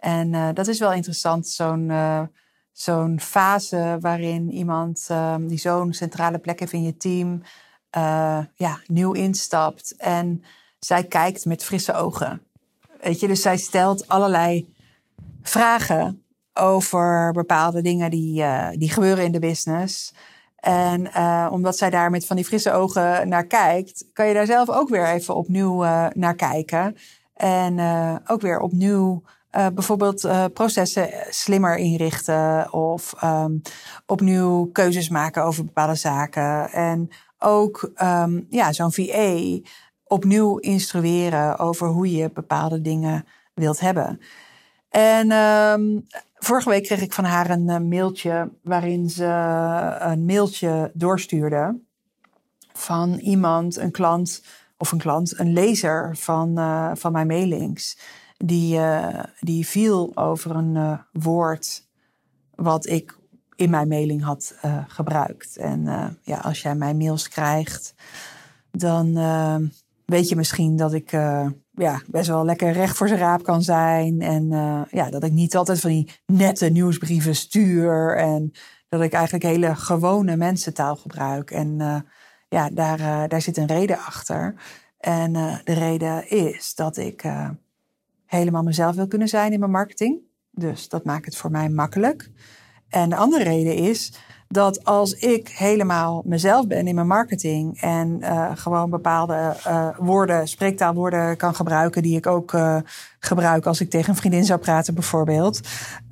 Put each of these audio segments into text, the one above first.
En uh, dat is wel interessant, zo'n zo'n fase waarin iemand uh, die zo'n centrale plek heeft in je team, ja, nieuw instapt. En zij kijkt met frisse ogen. Weet je, dus zij stelt allerlei vragen over bepaalde dingen die, die gebeuren in de business. En omdat zij daar met van die frisse ogen naar kijkt, kan je daar zelf ook weer even opnieuw naar kijken. En ook weer opnieuw bijvoorbeeld processen slimmer inrichten of um, opnieuw keuzes maken over bepaalde zaken. En ook um, ja, zo'n VA opnieuw instrueren over hoe je bepaalde dingen wilt hebben. En um, vorige week kreeg ik van haar een uh, mailtje waarin ze een mailtje doorstuurde van iemand, een klant of een klant, een lezer van, van mijn mailings. Die, uh, die viel over een woord wat ik in mijn mailing had gebruikt. En ja, als jij mijn mails krijgt, dan weet je misschien dat ik ja, best wel lekker recht voor zijn raap kan zijn. En ja, dat ik niet altijd van die nette nieuwsbrieven stuur. En dat ik eigenlijk hele gewone mensentaal gebruik. En ja, daar, daar zit een reden achter. En de reden is dat ik helemaal mezelf wil kunnen zijn in mijn marketing. Dus dat maakt het voor mij makkelijk. En de andere reden is dat als ik helemaal mezelf ben in mijn marketing en uh, gewoon bepaalde uh, woorden, spreektaalwoorden kan gebruiken die ik ook uh, gebruik als ik tegen een vriendin zou praten bijvoorbeeld.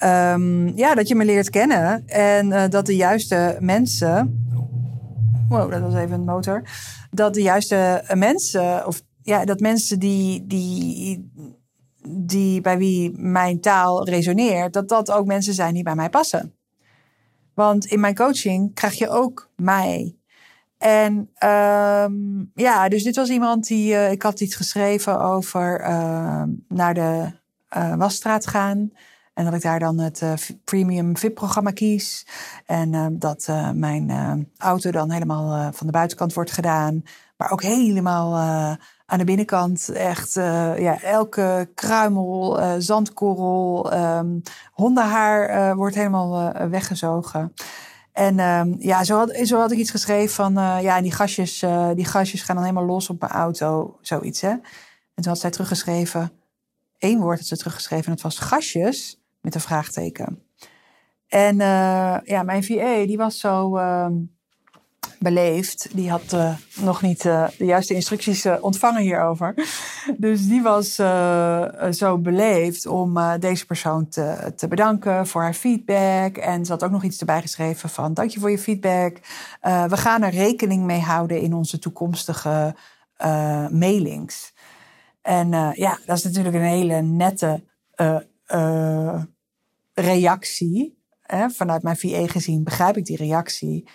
Um, ja, dat je me leert kennen en dat de juiste mensen. Wow, dat was even een motor. Dat de juiste mensen, of ja, dat mensen die, die, die bij wie mijn taal resoneert, dat dat ook mensen zijn die bij mij passen. Want in mijn coaching krijg je ook mij. En um, ja, dus dit was iemand die. Uh, ik had iets geschreven over uh, naar de uh, Wasstraat gaan. En dat ik daar dan het uh, premium VIP-programma kies. En uh, dat mijn auto dan helemaal van de buitenkant wordt gedaan. Maar ook helemaal aan de binnenkant echt uh, ja, elke kruimel, uh, zandkorrel, um, hondenhaar uh, wordt helemaal weggezogen. En um, ja, zo had, zo had ik iets geschreven van ja, die gasjes, die gasjes gaan dan helemaal los op mijn auto, zoiets hè. En toen had zij teruggeschreven, één woord had ze teruggeschreven en het was gasjes met een vraagteken. En ja, mijn VA die was zo ehm, beleefd. Die had uh, nog niet uh, de juiste instructies uh, ontvangen hierover. Dus die was zo beleefd om deze persoon te, te bedanken voor haar feedback. En ze had ook nog iets erbij geschreven van dank je voor je feedback. we gaan er rekening mee houden in onze toekomstige mailings. En ja, dat is natuurlijk een hele nette reactie. Hè? Vanuit mijn VA gezien begrijp ik die reactie.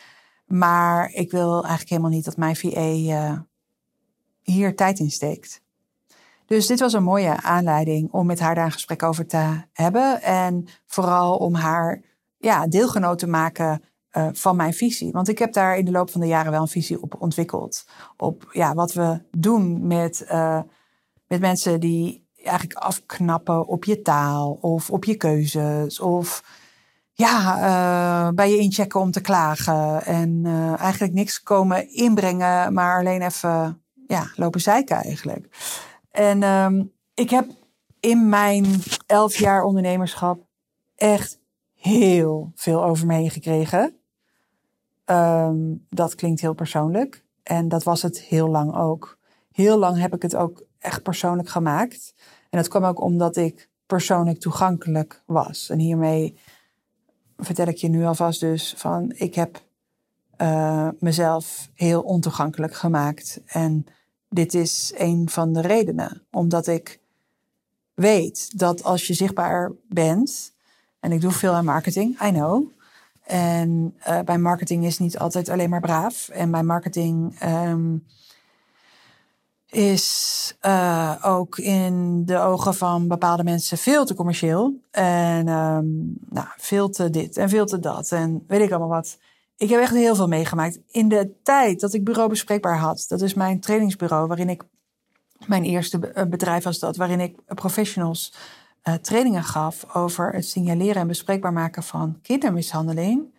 Maar ik wil eigenlijk helemaal niet dat mijn VA uh, hier tijd in steekt. Dus dit was een mooie aanleiding om met haar daar een gesprek over te hebben. En vooral om haar ja, deelgenoot te maken uh, van mijn visie. Want ik heb daar in de loop van de jaren wel een visie op ontwikkeld. Op ja, wat we doen met, uh, met mensen die eigenlijk afknappen op je taal of op je keuzes. Of ja, uh, bij je inchecken om te klagen. En uh, eigenlijk niks komen inbrengen, maar alleen even ja, lopen zeiken eigenlijk. En um, ik heb in mijn elf jaar ondernemerschap echt heel veel over me heen gekregen. Um, dat klinkt heel persoonlijk. En dat was het heel lang ook. Heel lang heb ik het ook echt persoonlijk gemaakt. En dat kwam ook omdat ik persoonlijk toegankelijk was. En hiermee vertel ik je nu alvast dus van ik heb uh, mezelf heel ontoegankelijk gemaakt. En dit is een van de redenen. Omdat ik weet dat als je zichtbaar bent En ik doe veel aan marketing, I know. En uh, bij marketing is niet altijd alleen maar braaf. En bij marketing um, is uh, ook in de ogen van bepaalde mensen veel te commercieel. En um, nou, veel te dit en veel te dat. En weet ik allemaal wat. Ik heb echt heel veel meegemaakt. In de tijd dat ik bureau bespreekbaar had, dat is mijn trainingsbureau, waarin ik mijn eerste eh, bedrijf was dat, waarin ik professionals uh, trainingen gaf over het signaleren en bespreekbaar maken van kindermishandeling,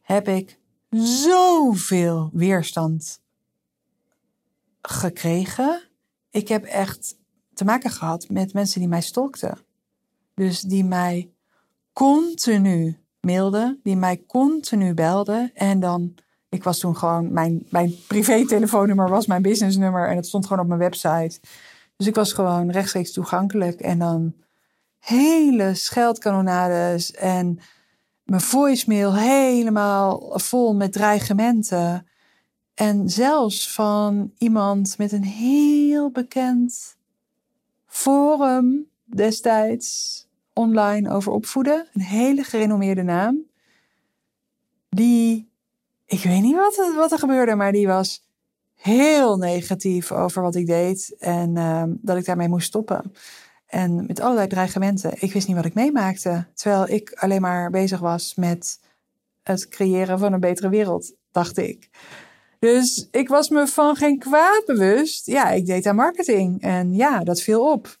heb ik zoveel weerstand gekregen. Ik heb echt te maken gehad met mensen die mij stalkten. Dus die mij continu mailden, die mij continu belden. En dan, ik was toen gewoon, mijn, mijn privé-telefoonnummer was mijn businessnummer en het stond gewoon op mijn website. Dus ik was gewoon rechtstreeks toegankelijk. En dan hele scheldkanonades en mijn voicemail helemaal vol met dreigementen. En zelfs van iemand met een heel bekend forum destijds online over opvoeden. Een hele gerenommeerde naam. Die, ik weet niet wat, wat er gebeurde, maar die was heel negatief over wat ik deed. En uh, dat ik daarmee moest stoppen. En met allerlei dreigementen. Ik wist niet wat ik meemaakte. Terwijl ik alleen maar bezig was met het creëren van een betere wereld, dacht ik. Dus ik was me van geen kwaad bewust. Ja, ik deed aan marketing. En ja, dat viel op.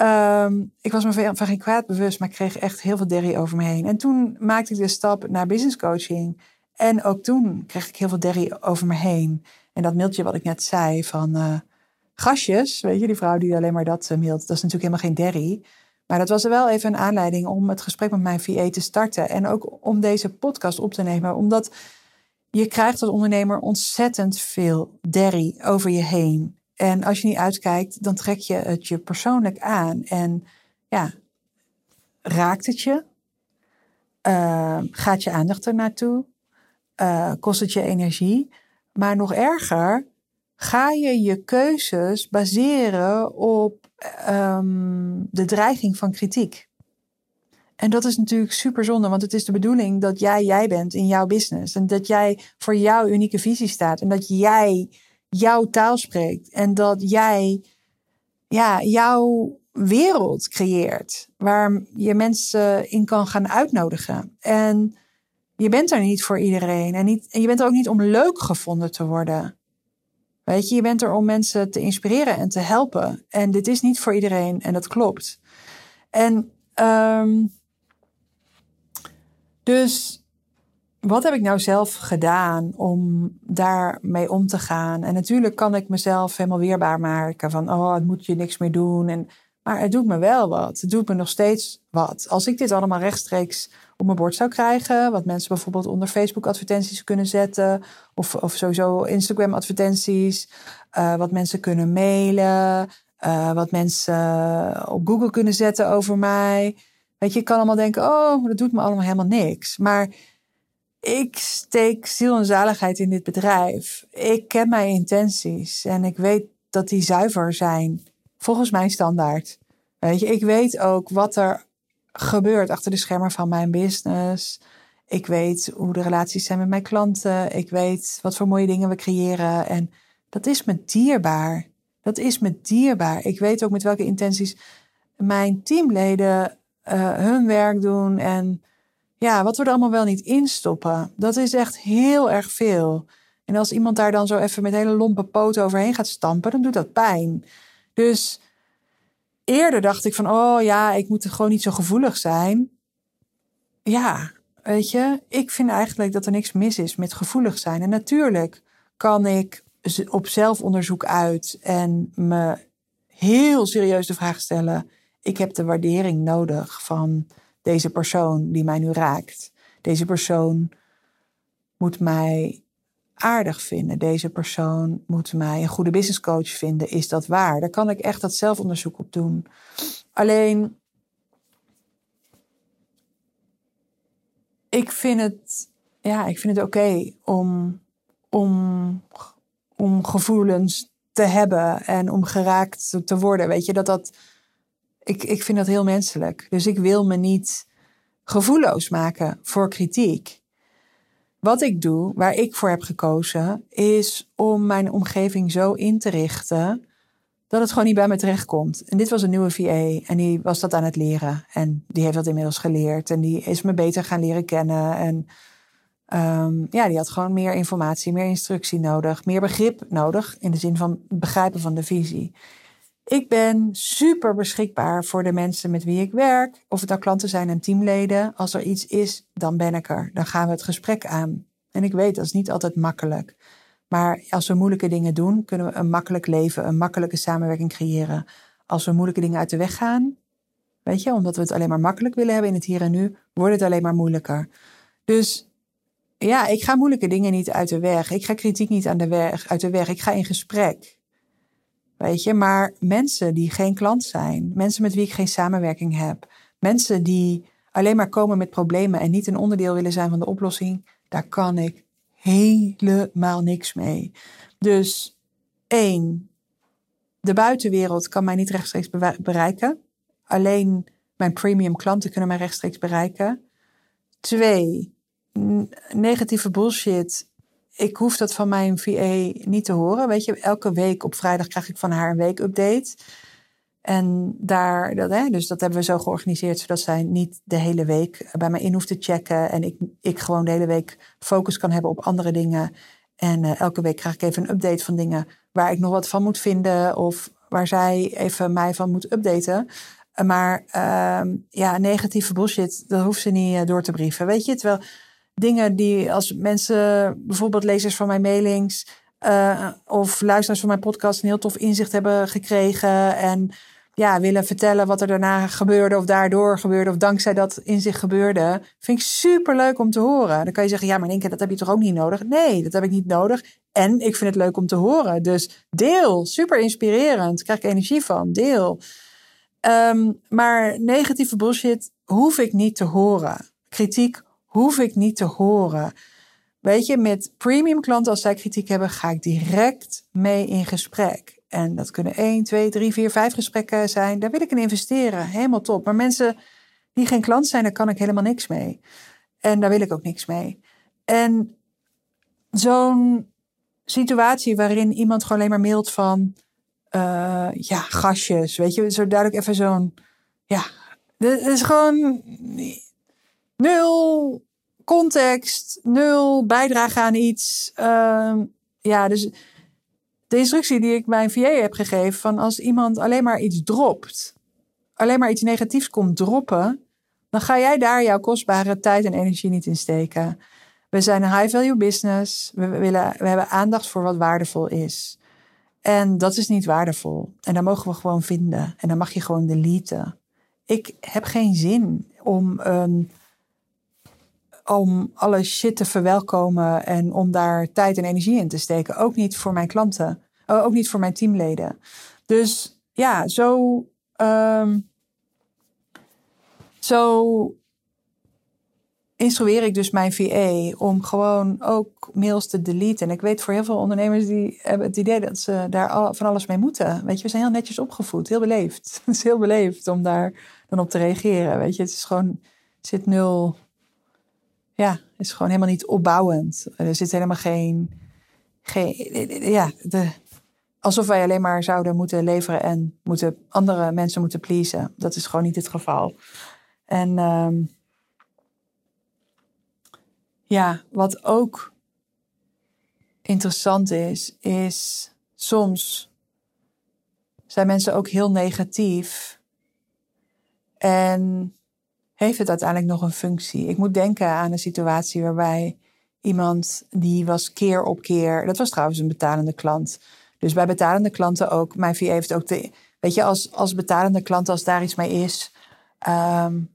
Um, ik was me van, geen kwaad bewust, maar ik kreeg echt heel veel derry over me heen. En toen maakte ik de stap naar business coaching. En ook toen kreeg ik heel veel derry over me heen. En dat mailtje wat ik net zei van uh, gastjes, weet je, die vrouw die alleen maar dat uh, mailt, dat is natuurlijk helemaal geen derry. Maar dat was er wel even een aanleiding om het gesprek met mijn VA te starten. En ook om deze podcast op te nemen. Omdat je krijgt als ondernemer ontzettend veel derry over je heen. En als je niet uitkijkt, dan trek je het je persoonlijk aan. En ja, raakt het je? Uh, gaat je aandacht er naartoe? Uh, kost het je energie? Maar nog erger, ga je je keuzes baseren op um, de dreiging van kritiek. En dat is natuurlijk super zonde, want het is de bedoeling dat jij jij bent in jouw business. En dat jij voor jouw unieke visie staat. En dat jij jouw taal spreekt. En dat jij ja, jouw wereld creëert. Waar je mensen in kan gaan uitnodigen. En je bent er niet voor iedereen. En, niet, je bent er ook niet om leuk gevonden te worden. Weet je, je bent er om mensen te inspireren en te helpen. En dit is niet voor iedereen en dat klopt. En um, dus wat heb ik nou zelf gedaan om daarmee om te gaan? En natuurlijk kan ik mezelf helemaal weerbaar maken van, oh, het moet je niks meer doen. En, maar het doet me wel wat. Het doet me nog steeds wat. Als ik dit allemaal rechtstreeks op mijn bord zou krijgen, wat mensen bijvoorbeeld onder Facebook advertenties kunnen zetten, of, of sowieso Instagram advertenties, uh, wat mensen kunnen mailen, uh, wat mensen op Google kunnen zetten over mij. Weet je, ik kan allemaal denken, oh, dat doet me allemaal helemaal niks. Maar ik steek ziel en zaligheid in dit bedrijf. Ik ken mijn intenties en ik weet dat die zuiver zijn volgens mijn standaard. Weet je, ik weet ook wat er gebeurt achter de schermen van mijn business. Ik weet hoe de relaties zijn met mijn klanten. Ik weet wat voor mooie dingen we creëren. En dat is me dierbaar. Dat is me dierbaar. Ik weet ook met welke intenties mijn teamleden uh, hun werk doen. En ja, wat we er allemaal wel niet in stoppen, dat is echt heel erg veel. En als iemand daar dan zo even met hele lompe poten overheen gaat stampen, dan doet dat pijn. Dus eerder dacht ik van, oh ja, ik moet gewoon niet zo gevoelig zijn. Ja, weet je, ik vind eigenlijk dat er niks mis is met gevoelig zijn. En natuurlijk kan ik op zelfonderzoek uit en me heel serieus de vraag stellen: ik heb de waardering nodig van deze persoon die mij nu raakt. Deze persoon moet mij aardig vinden. Deze persoon moet mij een goede business coach vinden. Is dat waar? Daar kan ik echt dat zelfonderzoek op doen. Alleen, ik vind het, ja, ik vind het oké om, om, om gevoelens te hebben en om geraakt te worden. Weet je, dat dat ik, ik vind dat heel menselijk. Dus ik wil me niet gevoelloos maken voor kritiek. Wat ik doe, waar ik voor heb gekozen, is om mijn omgeving zo in te richten dat het gewoon niet bij me terechtkomt. En dit was een nieuwe VA en die was dat aan het leren. En die heeft dat inmiddels geleerd en die is me beter gaan leren kennen. En um, ja, die had gewoon meer informatie, meer instructie nodig, meer begrip nodig in de zin van begrijpen van de visie. Ik ben super beschikbaar voor de mensen met wie ik werk. Of het nou klanten zijn en teamleden. Als er iets is, dan ben ik er. Dan gaan we het gesprek aan. En ik weet, dat is niet altijd makkelijk. Maar als we moeilijke dingen doen, kunnen we een makkelijk leven, een makkelijke samenwerking creëren. Als we moeilijke dingen uit de weg gaan, weet je, omdat we het alleen maar makkelijk willen hebben in het hier en nu, wordt het alleen maar moeilijker. Dus ja, ik ga moeilijke dingen niet uit de weg. Ik ga kritiek niet aan de weg, uit de weg. Ik ga in gesprek. Weet je, maar mensen die geen klant zijn, mensen met wie ik geen samenwerking heb, mensen die alleen maar komen met problemen en niet een onderdeel willen zijn van de oplossing, daar kan ik helemaal niks mee. Dus één, de buitenwereld kan mij niet rechtstreeks bereiken. Alleen mijn premium klanten kunnen mij rechtstreeks bereiken. Twee, negatieve bullshit ik hoef dat van mijn VA niet te horen. Weet je, elke week op vrijdag krijg ik van haar een weekupdate. En daar, dat, hè, dus dat hebben we zo georganiseerd, zodat zij niet de hele week bij mij in hoeft te checken. En ik, ik gewoon de hele week focus kan hebben op andere dingen. En uh, elke week krijg ik even een update van dingen waar ik nog wat van moet vinden. Of waar zij even mij van moet updaten. Maar uh, ja, negatieve bullshit, dat hoeft ze niet uh, door te brieven. Weet je, terwijl dingen die als mensen, bijvoorbeeld lezers van mijn mailings uh, of luisteraars van mijn podcast, een heel tof inzicht hebben gekregen. En ja, willen vertellen wat er daarna gebeurde, of daardoor gebeurde, of dankzij dat inzicht gebeurde. Vind ik super leuk om te horen. Dan kan je zeggen, ja, maar in één keer, dat heb je toch ook niet nodig? Nee, dat heb ik niet nodig. En ik vind het leuk om te horen. Dus deel, super inspirerend. Krijg ik energie van. Deel. Um, maar negatieve bullshit hoef ik niet te horen. Kritiek hoef ik niet te horen. Weet je, met premium klanten, als zij kritiek hebben, ga ik direct mee in gesprek. En dat kunnen 1, 2, 3, 4, 5 gesprekken zijn. Daar wil ik in investeren. Helemaal top. Maar mensen die geen klant zijn, daar kan ik helemaal niks mee. En daar wil ik ook niks mee. En zo'n situatie waarin iemand gewoon alleen maar mailt van... Uh, ja, gastjes, weet je. Zo duidelijk even zo'n... Ja, dat is gewoon nul context, nul bijdrage aan iets. Uh, ja, dus de instructie die ik mijn VA heb gegeven: van als iemand alleen maar iets dropt, alleen maar iets negatiefs komt droppen, dan ga jij daar jouw kostbare tijd en energie niet in steken. We zijn een high-value business. We, willen, we hebben aandacht voor wat waardevol is. En dat is niet waardevol. En dat mogen we gewoon vinden. En dan mag je gewoon deleten. Ik heb geen zin om een om alle shit te verwelkomen en om daar tijd en energie in te steken. Ook niet voor mijn klanten, oh, ook niet voor mijn teamleden. Dus ja, zo, um, zo instrueer ik dus mijn VA om gewoon ook mails te deleten. En ik weet voor heel veel ondernemers die hebben het idee dat ze daar van alles mee moeten. Weet je, we zijn heel netjes opgevoed, heel beleefd. Het is heel beleefd om daar dan op te reageren. Weet je, het is gewoon, zit nul ja, is gewoon helemaal niet opbouwend. Er zit helemaal geen. geen ja, de, alsof wij alleen maar zouden moeten leveren en moeten, andere mensen moeten pleasen. Dat is gewoon niet het geval. En um, ja, wat ook interessant is, is soms zijn mensen ook heel negatief. En heeft het uiteindelijk nog een functie? Ik moet denken aan een situatie waarbij iemand die was keer op keer. Dat was trouwens een betalende klant. Dus bij betalende klanten ook. Mijn VA heeft ook de. Weet je, als, als betalende klant, als daar iets mee is. Um,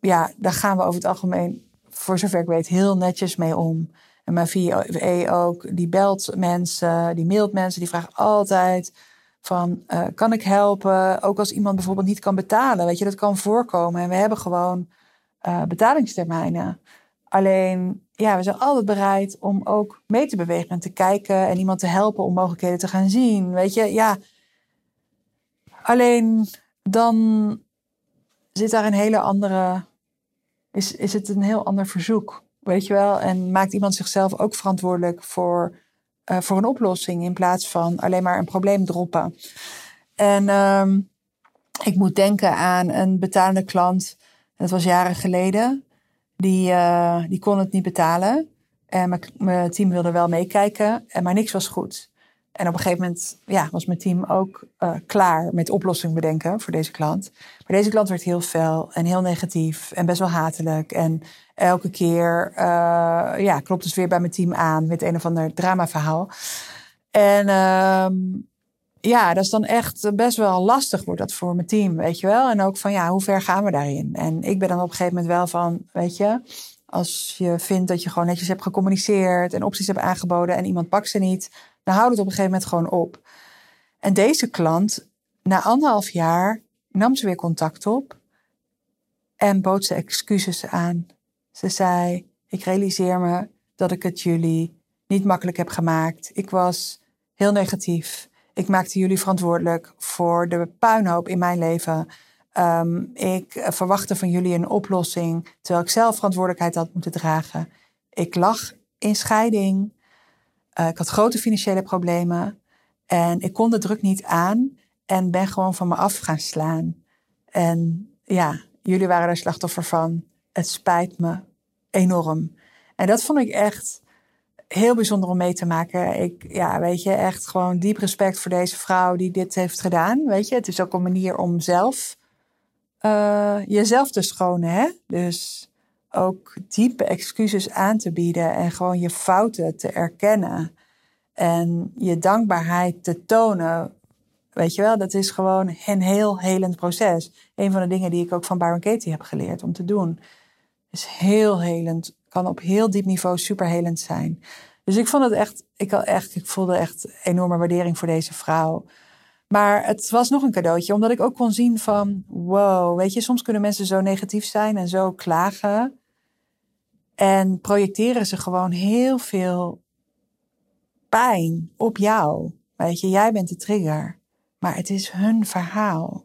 ja, daar gaan we over het algemeen, voor zover ik weet, heel netjes mee om. En mijn VA ook, die belt mensen, die mailt mensen, die vraagt altijd van uh, kan ik helpen? Ook als iemand bijvoorbeeld niet kan betalen. Weet je, dat kan voorkomen. En we hebben gewoon uh, betalingstermijnen. Alleen, ja, we zijn altijd bereid om ook mee te bewegen en te kijken en iemand te helpen om mogelijkheden te gaan zien. Weet je, ja. Alleen dan zit daar een hele andere is, is het een heel ander verzoek. Weet je wel? En maakt iemand zichzelf ook verantwoordelijk voor, uh, voor een oplossing in plaats van alleen maar een probleem droppen. En uh, ik moet denken aan een betalende klant. Dat was jaren geleden. Die, uh, die kon het niet betalen. En mijn team wilde wel meekijken, maar niks was goed. En op een gegeven moment ja, was mijn team ook uh, klaar met oplossing bedenken voor deze klant. Maar deze klant werd heel fel en heel negatief en best wel hatelijk. En elke keer uh, ja, klopt het weer bij mijn team aan met een of ander dramaverhaal. En uh, ja, dat is dan echt best wel lastig wordt dat voor mijn team, weet je wel. En ook van ja, hoe ver gaan we daarin? En ik ben dan op een gegeven moment wel van, weet je, als je vindt dat je gewoon netjes hebt gecommuniceerd en opties hebt aangeboden en iemand pakt ze niet, dan houdt het op een gegeven moment gewoon op. En deze klant, na anderhalf jaar, nam ze weer contact op en bood ze excuses aan. Ze zei: Ik realiseer me dat ik het jullie niet makkelijk heb gemaakt. Ik was heel negatief. Ik maakte jullie verantwoordelijk voor de puinhoop in mijn leven. Um, ik verwachtte van jullie een oplossing, terwijl ik zelf verantwoordelijkheid had moeten dragen. Ik lag in scheiding. Uh, ik had grote financiële problemen. En ik kon de druk niet aan en ben gewoon van me af gaan slaan. En ja, jullie waren er slachtoffer van. Het spijt me enorm. En dat vond ik echt heel bijzonder om mee te maken. Ik, ja, weet je, echt gewoon diep respect voor deze vrouw die dit heeft gedaan. Weet je, het is ook een manier om zelf uh, jezelf te schonen, hè? Dus ook diepe excuses aan te bieden en gewoon je fouten te erkennen en je dankbaarheid te tonen. Weet je wel, dat is gewoon een heel helend proces. Een van de dingen die ik ook van Byron Katie heb geleerd om te doen. Is heel helend, kan op heel diep niveau super helend zijn. Dus ik vond het echt, ik, echt, ik voelde echt enorme waardering voor deze vrouw. Maar het was nog een cadeautje, omdat ik ook kon zien van, wow, weet je, soms kunnen mensen zo negatief zijn en zo klagen. En projecteren ze gewoon heel veel pijn op jou. Weet je, jij bent de trigger. Maar het is hun verhaal.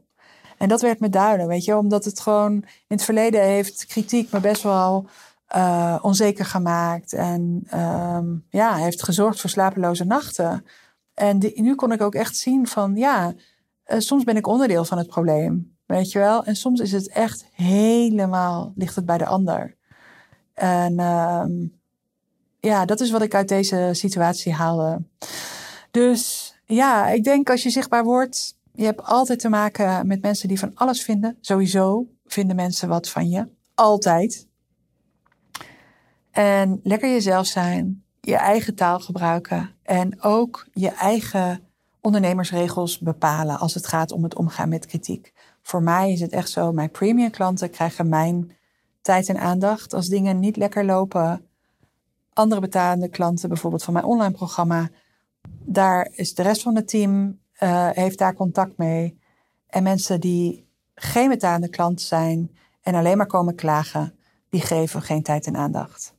En dat werd me duidelijk, weet je, omdat het gewoon in het verleden heeft kritiek me best wel uh, onzeker gemaakt. En um, ja, heeft gezorgd voor slapeloze nachten. En nu kon ik ook echt zien van ja, uh, soms ben ik onderdeel van het probleem. Weet je wel? En soms is het echt helemaal, ligt het bij de ander. En um, ja, dat is wat ik uit deze situatie haalde. Dus ja, ik denk als je zichtbaar wordt, je hebt altijd te maken met mensen die van alles vinden. Sowieso vinden mensen wat van je. Altijd. En lekker jezelf zijn, je eigen taal gebruiken en ook je eigen ondernemersregels bepalen als het gaat om het omgaan met kritiek. Voor mij is het echt zo, mijn premium klanten krijgen mijn tijd en aandacht. Als dingen niet lekker lopen, andere betalende klanten, bijvoorbeeld van mijn online programma, daar is de rest van het team, uh, heeft daar contact mee. En mensen die geen betalende klant zijn en alleen maar komen klagen, die geven geen tijd en aandacht.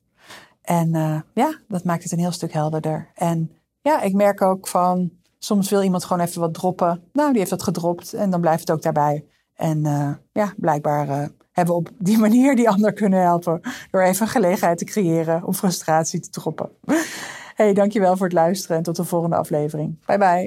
En uh, ja, dat maakt het een heel stuk helderder. En ja, ik merk ook van, soms wil iemand gewoon even wat droppen. Nou, die heeft dat gedropt en dan blijft het ook daarbij. En uh, ja, blijkbaar hebben op die manier die ander kunnen helpen. Door even een gelegenheid te creëren om frustratie te droppen. hey, dankjewel voor het luisteren en tot de volgende aflevering. Bye bye.